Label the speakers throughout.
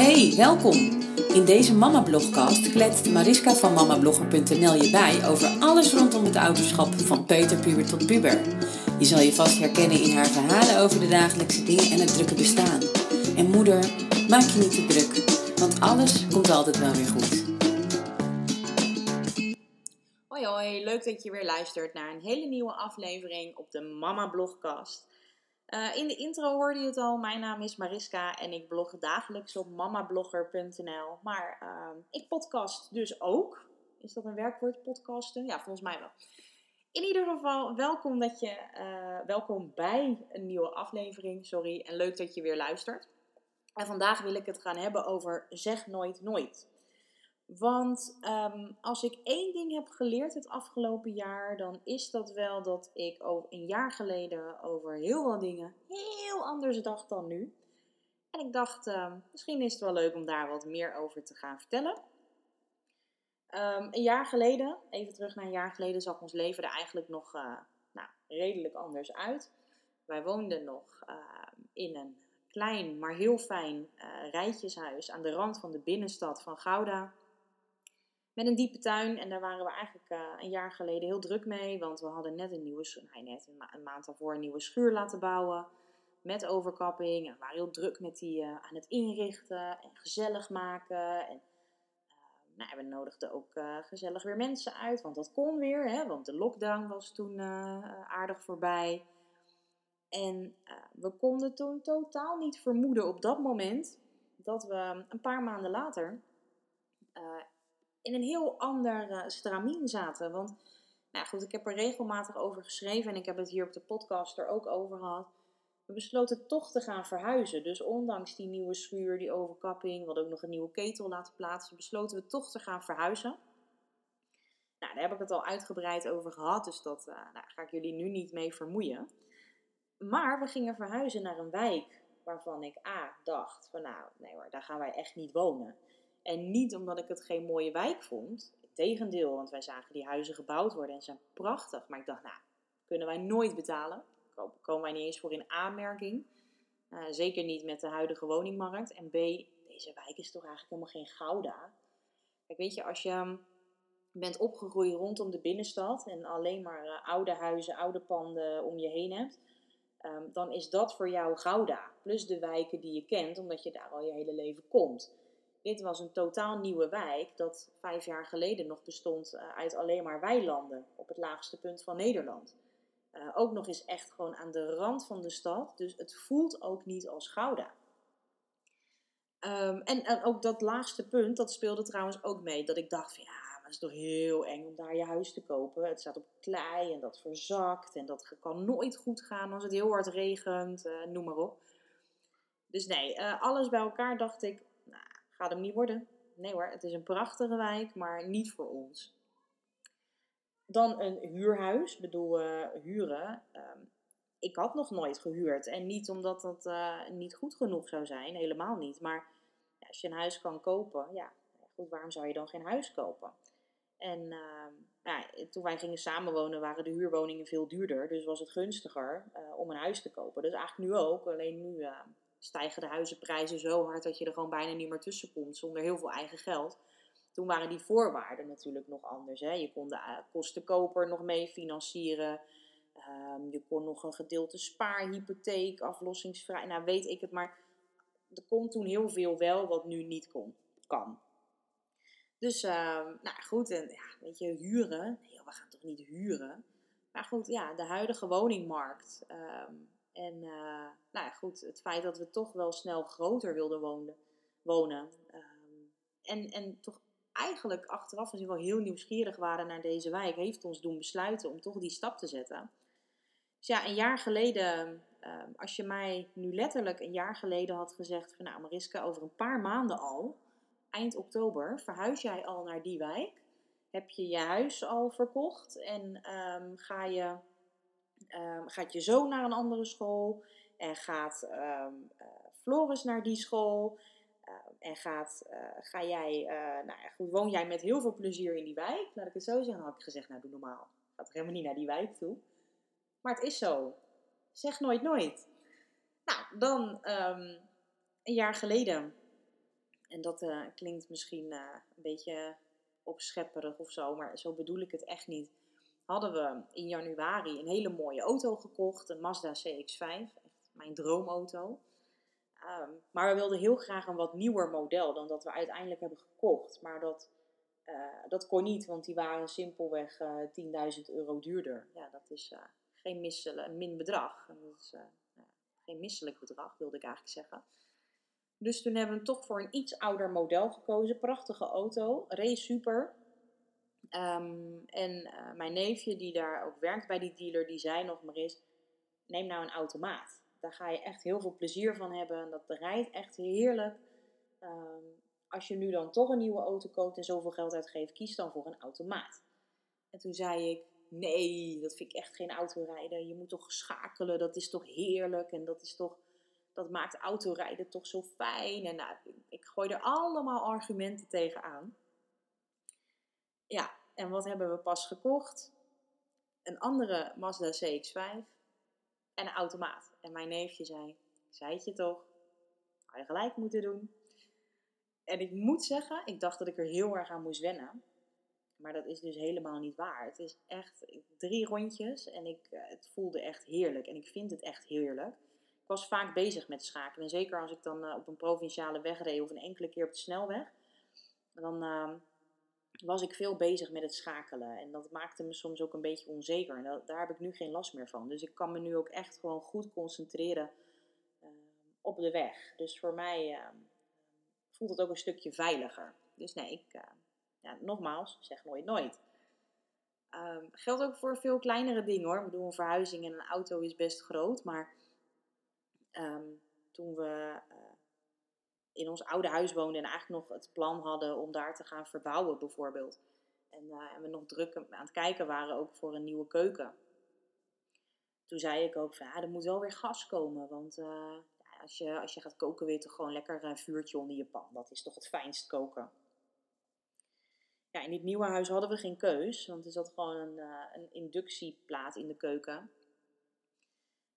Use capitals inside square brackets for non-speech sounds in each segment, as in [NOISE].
Speaker 1: Hey, welkom! In deze Mama Blogcast kletst Mariska van mamablogger.nl je bij over alles rondom het ouderschap van peuterpuber tot puber. Je zal je vast herkennen in haar verhalen over de dagelijkse dingen en het drukke bestaan. En moeder, maak je niet te druk, want alles komt altijd wel weer goed.
Speaker 2: Hoi hoi, leuk dat je weer luistert naar een hele nieuwe aflevering op de Mama Blogcast. Uh, in de intro hoorde je het al, mijn naam is Mariska en ik blog dagelijks op mamablogger.nl. Maar uh, ik podcast dus ook. Is dat een werkwoord, podcasten? Ja, volgens mij wel. In ieder geval, welkom, dat je, uh, welkom bij een nieuwe aflevering, sorry. En leuk dat je weer luistert. En vandaag wil ik het gaan hebben over zeg nooit nooit. Want um, als ik één ding heb geleerd het afgelopen jaar, dan is dat wel dat ik over een jaar geleden over heel veel dingen heel anders dacht dan nu. En ik dacht, uh, misschien is het wel leuk om daar wat meer over te gaan vertellen. Um, een jaar geleden, even terug naar een jaar geleden, zag ons leven er eigenlijk nog uh, nou, redelijk anders uit. Wij woonden nog in een klein, maar heel fijn uh, rijtjeshuis aan de rand van de binnenstad van Gouda met een diepe tuin. En daar waren we eigenlijk uh, een jaar geleden heel druk mee. Want we hadden net een nieuwe, nee, net een, een, maand daarvoor een nieuwe schuur laten bouwen. Met overkapping. En we waren heel druk met die uh, aan het inrichten en gezellig maken. En uh, nou, we nodigden ook gezellig weer mensen uit. Want dat kon weer. Hè, want de lockdown was toen aardig voorbij. En we konden toen totaal niet vermoeden op dat moment dat we een paar maanden later in een heel ander uh, stramien zaten. Want, nou goed, ik heb er regelmatig over geschreven en ik heb het hier op de podcast er ook over gehad. We besloten toch te gaan verhuizen. Dus ondanks die nieuwe schuur, die overkapping, we hadden ook nog een nieuwe ketel laten plaatsen, besloten we toch te gaan verhuizen. Nou, daar heb ik het al uitgebreid over gehad, dus dat uh, nou, ga ik jullie nu niet mee vermoeien. Maar we gingen verhuizen naar een wijk waarvan ik A dacht van nou, nee hoor, daar gaan wij echt niet wonen. En niet omdat ik het geen mooie wijk vond. Tegendeel, want wij zagen die huizen gebouwd worden en ze zijn prachtig. Maar ik dacht, nou, kunnen wij nooit betalen. Komen wij niet eens voor in aanmerking. Uh, zeker niet met de huidige woningmarkt. En B, deze wijk is toch eigenlijk helemaal geen Gouda. Kijk, weet je, als je bent opgegroeid rondom de binnenstad en alleen maar uh, oude huizen, oude panden om je heen hebt, um, dan is dat voor jou Gouda. Plus de wijken die je kent, omdat je daar al je hele leven komt. Dit was een totaal nieuwe wijk dat vijf jaar geleden nog bestond uh, uit alleen maar weilanden op het laagste punt van Nederland. Uh, ook nog eens echt gewoon aan de rand van de stad, dus het voelt ook niet als Gouda. Um, en, ook dat laagste punt, dat speelde trouwens ook mee. Dat ik dacht van ja, maar het is toch heel eng om daar je huis te kopen. Het staat op klei en dat verzakt en dat kan nooit goed gaan als het heel hard regent, uh, noem maar op. Dus nee, alles bij elkaar dacht ik, Gaat hem niet worden. Nee hoor, het is een prachtige wijk, maar niet voor ons. Dan een huurhuis, bedoel uh, huren. Um, ik had nog nooit gehuurd. En niet omdat dat uh, niet goed genoeg zou zijn, helemaal niet. Maar ja, als je een huis kan kopen, ja, goed, waarom zou je dan geen huis kopen? En uh, ja, toen wij gingen samenwonen waren de huurwoningen veel duurder. Dus was het gunstiger uh, om een huis te kopen. Dus eigenlijk nu ook, alleen nu uh, stijgen de huizenprijzen zo hard dat je er gewoon bijna niet meer tussen komt zonder heel veel eigen geld. Toen waren die voorwaarden natuurlijk nog anders. Hè. Je kon de eh, kostenkoper nog mee financieren. Um, je kon nog een gedeelte spaarhypotheek, aflossingsvrij. Nou, weet ik het, maar er kon toen heel veel wel wat nu niet kon, kan. Dus, uh, nou goed, en ja, weet je, huren. We gaan toch niet huren? Maar goed, ja, de huidige woningmarkt. Um, en uh, nou ja, goed, het feit dat we toch wel snel groter wilden wonen. wonen um, en, en toch eigenlijk achteraf misschien wel heel nieuwsgierig waren naar deze wijk, heeft ons doen besluiten om toch die stap te zetten. Dus ja, een jaar geleden, um, als je mij nu letterlijk een jaar geleden had gezegd van nou Mariska, over een paar maanden al, eind oktober, verhuis jij al naar die wijk? Heb je je huis al verkocht en um, ga je um, gaat je zoon naar een andere school en gaat um, uh, Floris naar die school. Uh, en gaat, uh, ga jij, nou ja, goed, woon jij met heel veel plezier in die wijk? Laat ik het zo zeggen. Dan had ik gezegd, nou doe normaal. Gaat toch helemaal niet naar die wijk toe. Maar het is zo. Zeg nooit nooit. Nou, dan een jaar geleden En dat klinkt misschien een beetje opschepperig of zo, maar zo bedoel ik het echt niet. Hadden we in januari een hele mooie auto gekocht, een Mazda CX-5, echt mijn droomauto. Um, maar we wilden heel graag een wat nieuwer model dan dat we uiteindelijk hebben gekocht. Maar dat, uh, dat kon niet, want die waren simpelweg uh, 10.000 euro duurder. Ja, dat is uh, geen misselijk, min bedrag. Dat is geen misselijk bedrag, wilde ik eigenlijk zeggen. Dus toen hebben we toch voor een iets ouder model gekozen. Prachtige auto, reed super. Um, en mijn neefje, die daar ook werkt bij die dealer, die zei nog maar eens: neem nou een automaat daar ga je echt heel veel plezier van hebben. Dat rijdt echt heerlijk. Um, als je nu dan toch een nieuwe auto koopt en zoveel geld uitgeeft, kies dan voor een automaat. En toen zei ik, nee, dat vind ik echt geen autorijden. Je moet toch schakelen, dat is toch heerlijk. En dat is toch, dat maakt autorijden toch zo fijn. En nou, ik gooi er allemaal argumenten tegen aan. Ja, en wat hebben we pas gekocht? Een andere Mazda CX-5 en een automaat. En mijn neefje zei, zei het je toch, had je gelijk moeten doen. En ik moet zeggen, ik dacht dat ik er heel erg aan moest wennen. Maar dat is dus helemaal niet waar. Het is echt drie rondjes en ik, eh, het voelde echt heerlijk. En ik vind het echt heerlijk. Ik was vaak bezig met schakelen. En zeker als ik dan eh, op een provinciale weg reed of een enkele keer op de snelweg. Dan uh, was ik veel bezig met het schakelen. En dat maakte me soms ook een beetje onzeker. En daar heb ik nu geen last meer van. Dus ik kan me nu ook echt gewoon goed concentreren uh, op de weg. Dus voor mij uh, voelt het ook een stukje veiliger. Dus nee, ik, uh, ja, nogmaals, zeg nooit nooit. Geldt ook voor veel kleinere dingen hoor. Ik bedoel, een verhuizing en een auto is best groot. Maar toen we in ons oude huis woonden en eigenlijk nog het plan hadden om daar te gaan verbouwen bijvoorbeeld. En, uh, en we nog druk aan het kijken waren ook voor een nieuwe keuken. Toen zei ik ook van ja, er moet wel weer gas komen. Want ja, als, je, als je gaat koken wil je toch gewoon lekker een vuurtje onder je pan. Dat is toch het fijnst koken. Ja, in dit nieuwe huis hadden we geen keus. Want er zat gewoon een, uh, een inductieplaat in de keuken.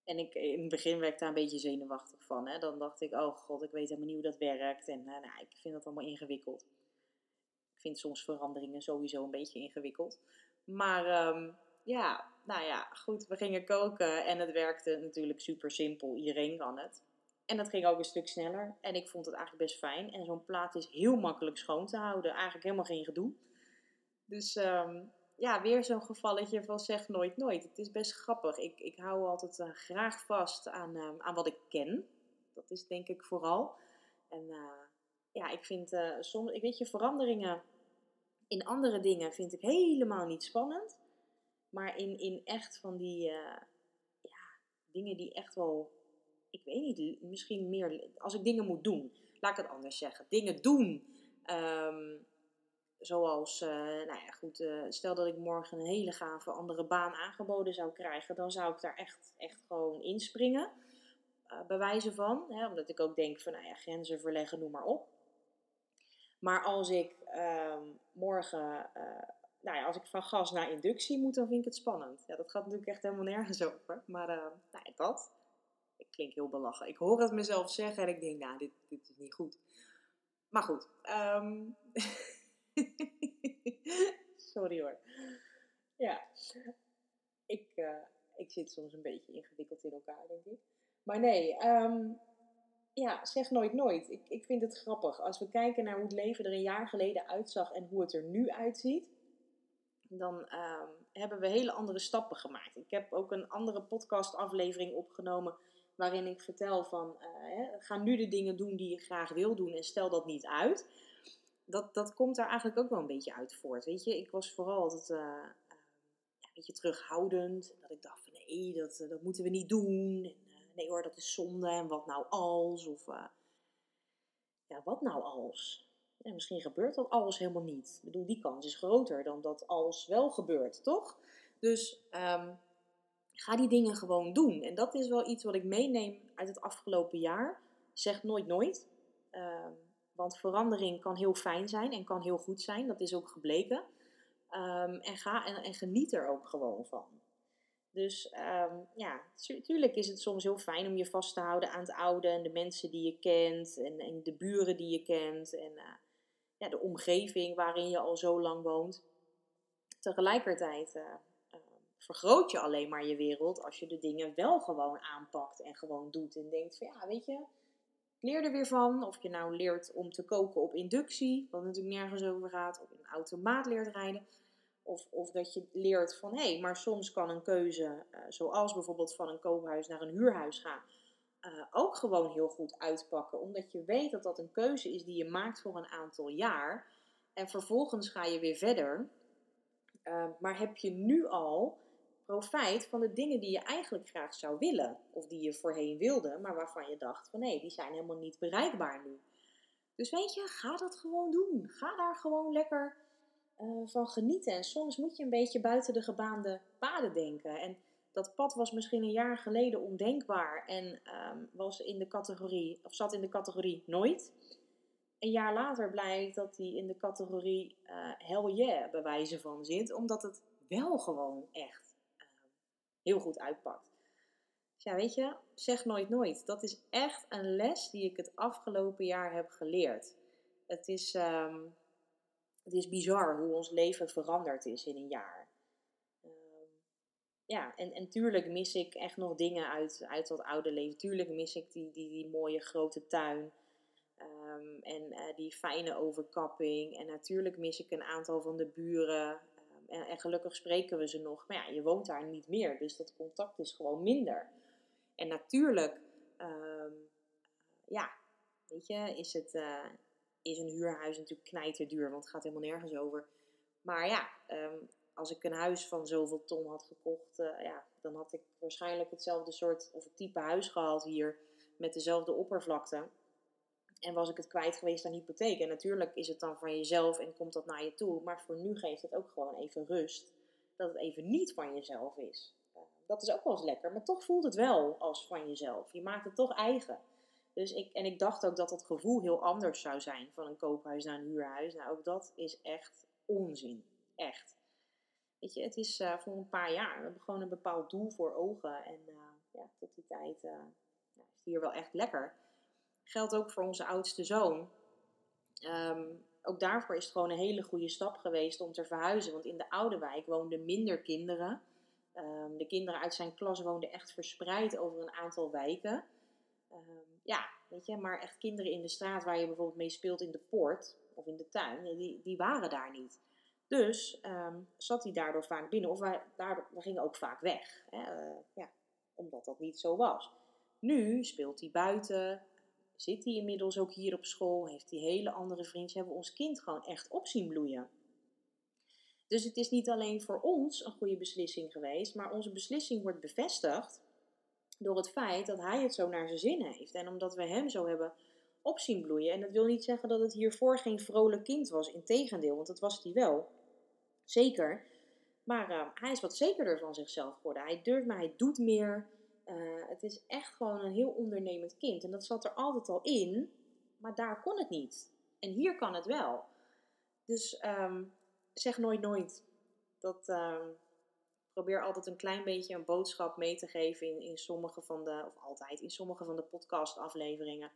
Speaker 2: En ik, in het begin werd ik daar een beetje zenuwachtig van. Hè. Dan dacht ik, oh god, ik weet helemaal niet hoe dat werkt. En uh, nou, ik vind dat allemaal ingewikkeld. Ik vind soms veranderingen sowieso een beetje ingewikkeld. Maar um, ja, nou ja, goed, we gingen koken en het werkte natuurlijk super simpel. Iedereen kan het. En dat ging ook een stuk sneller. En ik vond het eigenlijk best fijn. En zo'n plaat is heel makkelijk schoon te houden. Eigenlijk helemaal geen gedoe. Dus um, ja, weer zo'n gevalletje van zeg nooit nooit. Het is best grappig. Ik, ik hou altijd uh, graag vast aan, uh, aan wat ik ken. Dat is denk ik vooral. En uh, ja, ik vind soms, ik weet je, veranderingen in andere dingen vind ik helemaal niet spannend. Maar in, in echt van die ja, dingen die echt wel, ik weet niet, misschien meer, als ik dingen moet doen, laat ik het anders zeggen. Dingen doen. Um, Zoals, uh, nou ja, goed, uh, stel dat ik morgen een hele gave andere baan aangeboden zou krijgen, dan zou ik daar echt, echt gewoon inspringen. Uh, bij wijze van, hè, omdat ik ook denk van, nou ja, grenzen verleggen, noem maar op. Maar als ik ehm, morgen, nou ja, als ik van gas naar inductie moet, dan vind ik het spannend. Ja, dat gaat natuurlijk echt helemaal nergens over. Maar, nou ja, dat. Ik klink heel belachen. Ik hoor het mezelf zeggen en ik denk, nou, dit, dit is niet goed. Maar goed, um, [LAUGHS] [LAUGHS] Sorry hoor. Ja, ik, uh, ik zit soms een beetje ingewikkeld in elkaar, denk ik. Maar nee, um, ja, zeg nooit nooit. Ik, ik vind het grappig. Als we kijken naar hoe het leven er een jaar geleden uitzag en hoe het er nu uitziet, dan um, hebben we hele andere stappen gemaakt. Ik heb ook een andere podcastaflevering opgenomen waarin ik vertel van, uh, hè, ga nu de dingen doen die je graag wil doen en stel dat niet uit dat, dat komt daar eigenlijk ook wel een beetje uit voort. Weet je, ik was vooral altijd uh, een beetje terughoudend. Dat ik dacht van nee, dat, eh, dat moeten we niet doen. En, nee hoor, dat is zonde. En wat nou als? Of ja, wat nou als? Misschien gebeurt dat alles helemaal niet. Ik bedoel, die kans is groter dan dat alles wel gebeurt, toch? Dus um, ga die dingen gewoon doen. En dat is wel iets wat ik meeneem uit het afgelopen jaar. Zeg nooit nooit. Um, want verandering kan heel fijn zijn en kan heel goed zijn. Dat is ook gebleken. Um, en, ga, en, en, geniet er ook gewoon van. Dus ehm, ja, natuurlijk is het soms heel fijn om je vast te houden aan het oude en de mensen die je kent en, en de buren die je kent en uh, ja, de omgeving waarin je al zo lang woont. Tegelijkertijd uh, vergroot je alleen maar je wereld als je de dingen wel gewoon aanpakt en gewoon doet. En denkt van ja, weet je, leer er weer van. Of je nou leert om te koken op inductie, wat natuurlijk nergens over gaat, of een automaat leert rijden. Of, of dat je leert van hé, hey, maar soms kan een keuze, uh, zoals bijvoorbeeld van een koophuis naar een huurhuis gaan, uh, ook gewoon heel goed uitpakken. Omdat je weet dat dat een keuze is die je maakt voor een aantal jaar. En vervolgens ga je weer verder. Uh, maar heb je nu al profijt van de dingen die je eigenlijk graag zou willen. Of die je voorheen wilde, maar waarvan je dacht van nee, die zijn helemaal niet bereikbaar nu. Dus weet je, ga dat gewoon doen. Ga daar gewoon lekker uh, van genieten. En soms moet je een beetje buiten de gebaande paden denken. En dat pad was misschien een jaar geleden ondenkbaar en um, was in de categorie, of zat in de categorie nooit. Een jaar later blijkt dat hij in de categorie uh, hell yeah bewijzen van zit, omdat het wel gewoon echt heel goed uitpakt. Dus ja, weet je, zeg nooit nooit. Dat is echt een les die ik het afgelopen jaar heb geleerd. Het is, um, het is bizar hoe ons leven veranderd is in een jaar. Um, ja, en, en tuurlijk mis ik echt nog dingen uit, uit dat oude leven. Tuurlijk mis ik die, die, die mooie grote tuin. Um, en uh, die fijne overkapping. En natuurlijk mis ik een aantal van de buren. En, en, gelukkig spreken we ze nog. Maar ja, je woont daar niet meer. Dus dat contact is gewoon minder. En natuurlijk, um, ja, weet je, is, het, uh, is een huurhuis natuurlijk knijterduur. Want het gaat helemaal nergens over. Maar ja, um, als ik een huis van zoveel ton had gekocht, uh, ja, dan had ik waarschijnlijk hetzelfde soort of type huis gehad hier. Met dezelfde oppervlakte. En was ik het kwijt geweest aan hypotheek. En natuurlijk is het dan van jezelf en komt dat naar je toe. Maar voor nu geeft het ook gewoon even rust. Dat het even niet van jezelf is. Uh, dat is ook wel eens lekker. Maar toch voelt het wel als van jezelf. Je maakt het toch eigen. Dus ik, en ik dacht ook dat dat gevoel heel anders zou zijn. Van een koophuis naar een huurhuis. Nou, ook dat is echt onzin. Echt. Weet je, het is uh, voor een paar jaar. We hebben gewoon een bepaald doel voor ogen. En uh, ja, tot die tijd is het hier wel echt lekker geldt ook voor onze oudste zoon. Um, ook daarvoor is het gewoon een hele goede stap geweest om te verhuizen. Want in de oude wijk woonden minder kinderen. Um, de kinderen uit zijn klas woonden echt verspreid over een aantal wijken. Um, ja, weet je, maar echt kinderen in de straat waar je bijvoorbeeld mee speelt in de poort of in de tuin, die, die waren daar niet. Dus zat hij daardoor vaak binnen, of wij, daardoor, we gingen ook vaak weg. Hè? Uh, ja, omdat dat niet zo was. Nu speelt hij buiten, zit hij inmiddels ook hier op school, heeft hij hele andere vrienden, hebben we ons kind gewoon echt op zien bloeien. Dus het is niet alleen voor ons een goede beslissing geweest, maar onze beslissing wordt bevestigd door het feit dat hij het zo naar zijn zin heeft. En omdat we hem zo hebben op zien bloeien. En dat wil niet zeggen dat het hiervoor geen vrolijk kind was. Integendeel, want dat was hij wel. Zeker. Maar uh, hij is wat zekerder van zichzelf geworden. Hij durft, maar hij doet meer. Uh, het is echt gewoon een heel ondernemend kind. En dat zat er altijd al in, maar daar kon het niet. En hier kan het wel. Dus um, zeg nooit nooit. Dat, um, probeer altijd een klein beetje een boodschap mee te geven in, in sommige van de, of altijd, in sommige van de podcastafleveringen.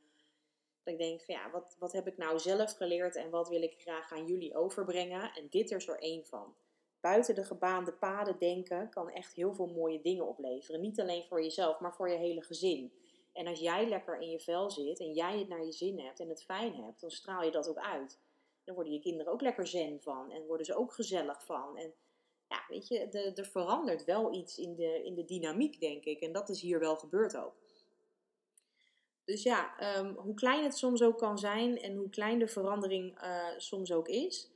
Speaker 2: Dat ik denk ja, wat, wat heb ik nou zelf geleerd en wat wil ik graag aan jullie overbrengen? En dit is er één van buiten de gebaande paden denken kan echt heel veel mooie dingen opleveren. Niet alleen voor jezelf, maar voor je hele gezin. En als jij lekker in je vel zit en jij het naar je zin hebt en het fijn hebt, dan straal je dat ook uit. Dan worden je kinderen ook lekker zen van en worden ze ook gezellig van. En ja, weet je, er verandert wel iets in de, in de dynamiek, denk ik. En dat is hier wel gebeurd ook. Dus ja, um, hoe klein het soms ook kan zijn en hoe klein de verandering uh, soms ook is,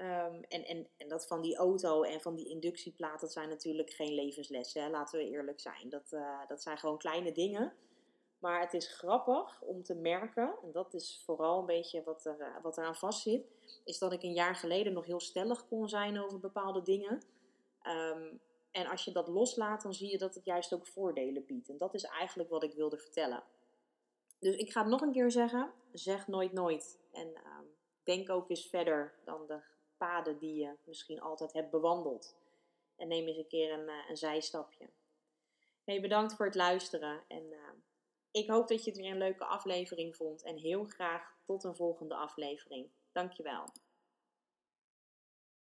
Speaker 2: Um, en, en, en dat van die auto en van die inductieplaat, dat zijn natuurlijk geen levenslessen, hè? laten we eerlijk zijn. Dat, uh, dat zijn gewoon kleine dingen. Maar het is grappig om te merken, en dat is vooral een beetje wat, er, uh, wat eraan vastzit, is dat ik een jaar geleden nog heel stellig kon zijn over bepaalde dingen. Um, en als je dat loslaat, dan zie je dat het juist ook voordelen biedt. En dat is eigenlijk wat ik wilde vertellen. Dus ik ga het nog een keer zeggen: zeg nooit nooit. En um, denk ook eens verder dan de paden die je misschien altijd hebt bewandeld. en neem eens een keer een, een zijstapje. Hey, bedankt voor het luisteren en ik hoop dat je het weer een leuke aflevering vond en heel graag tot een volgende aflevering. Dankjewel.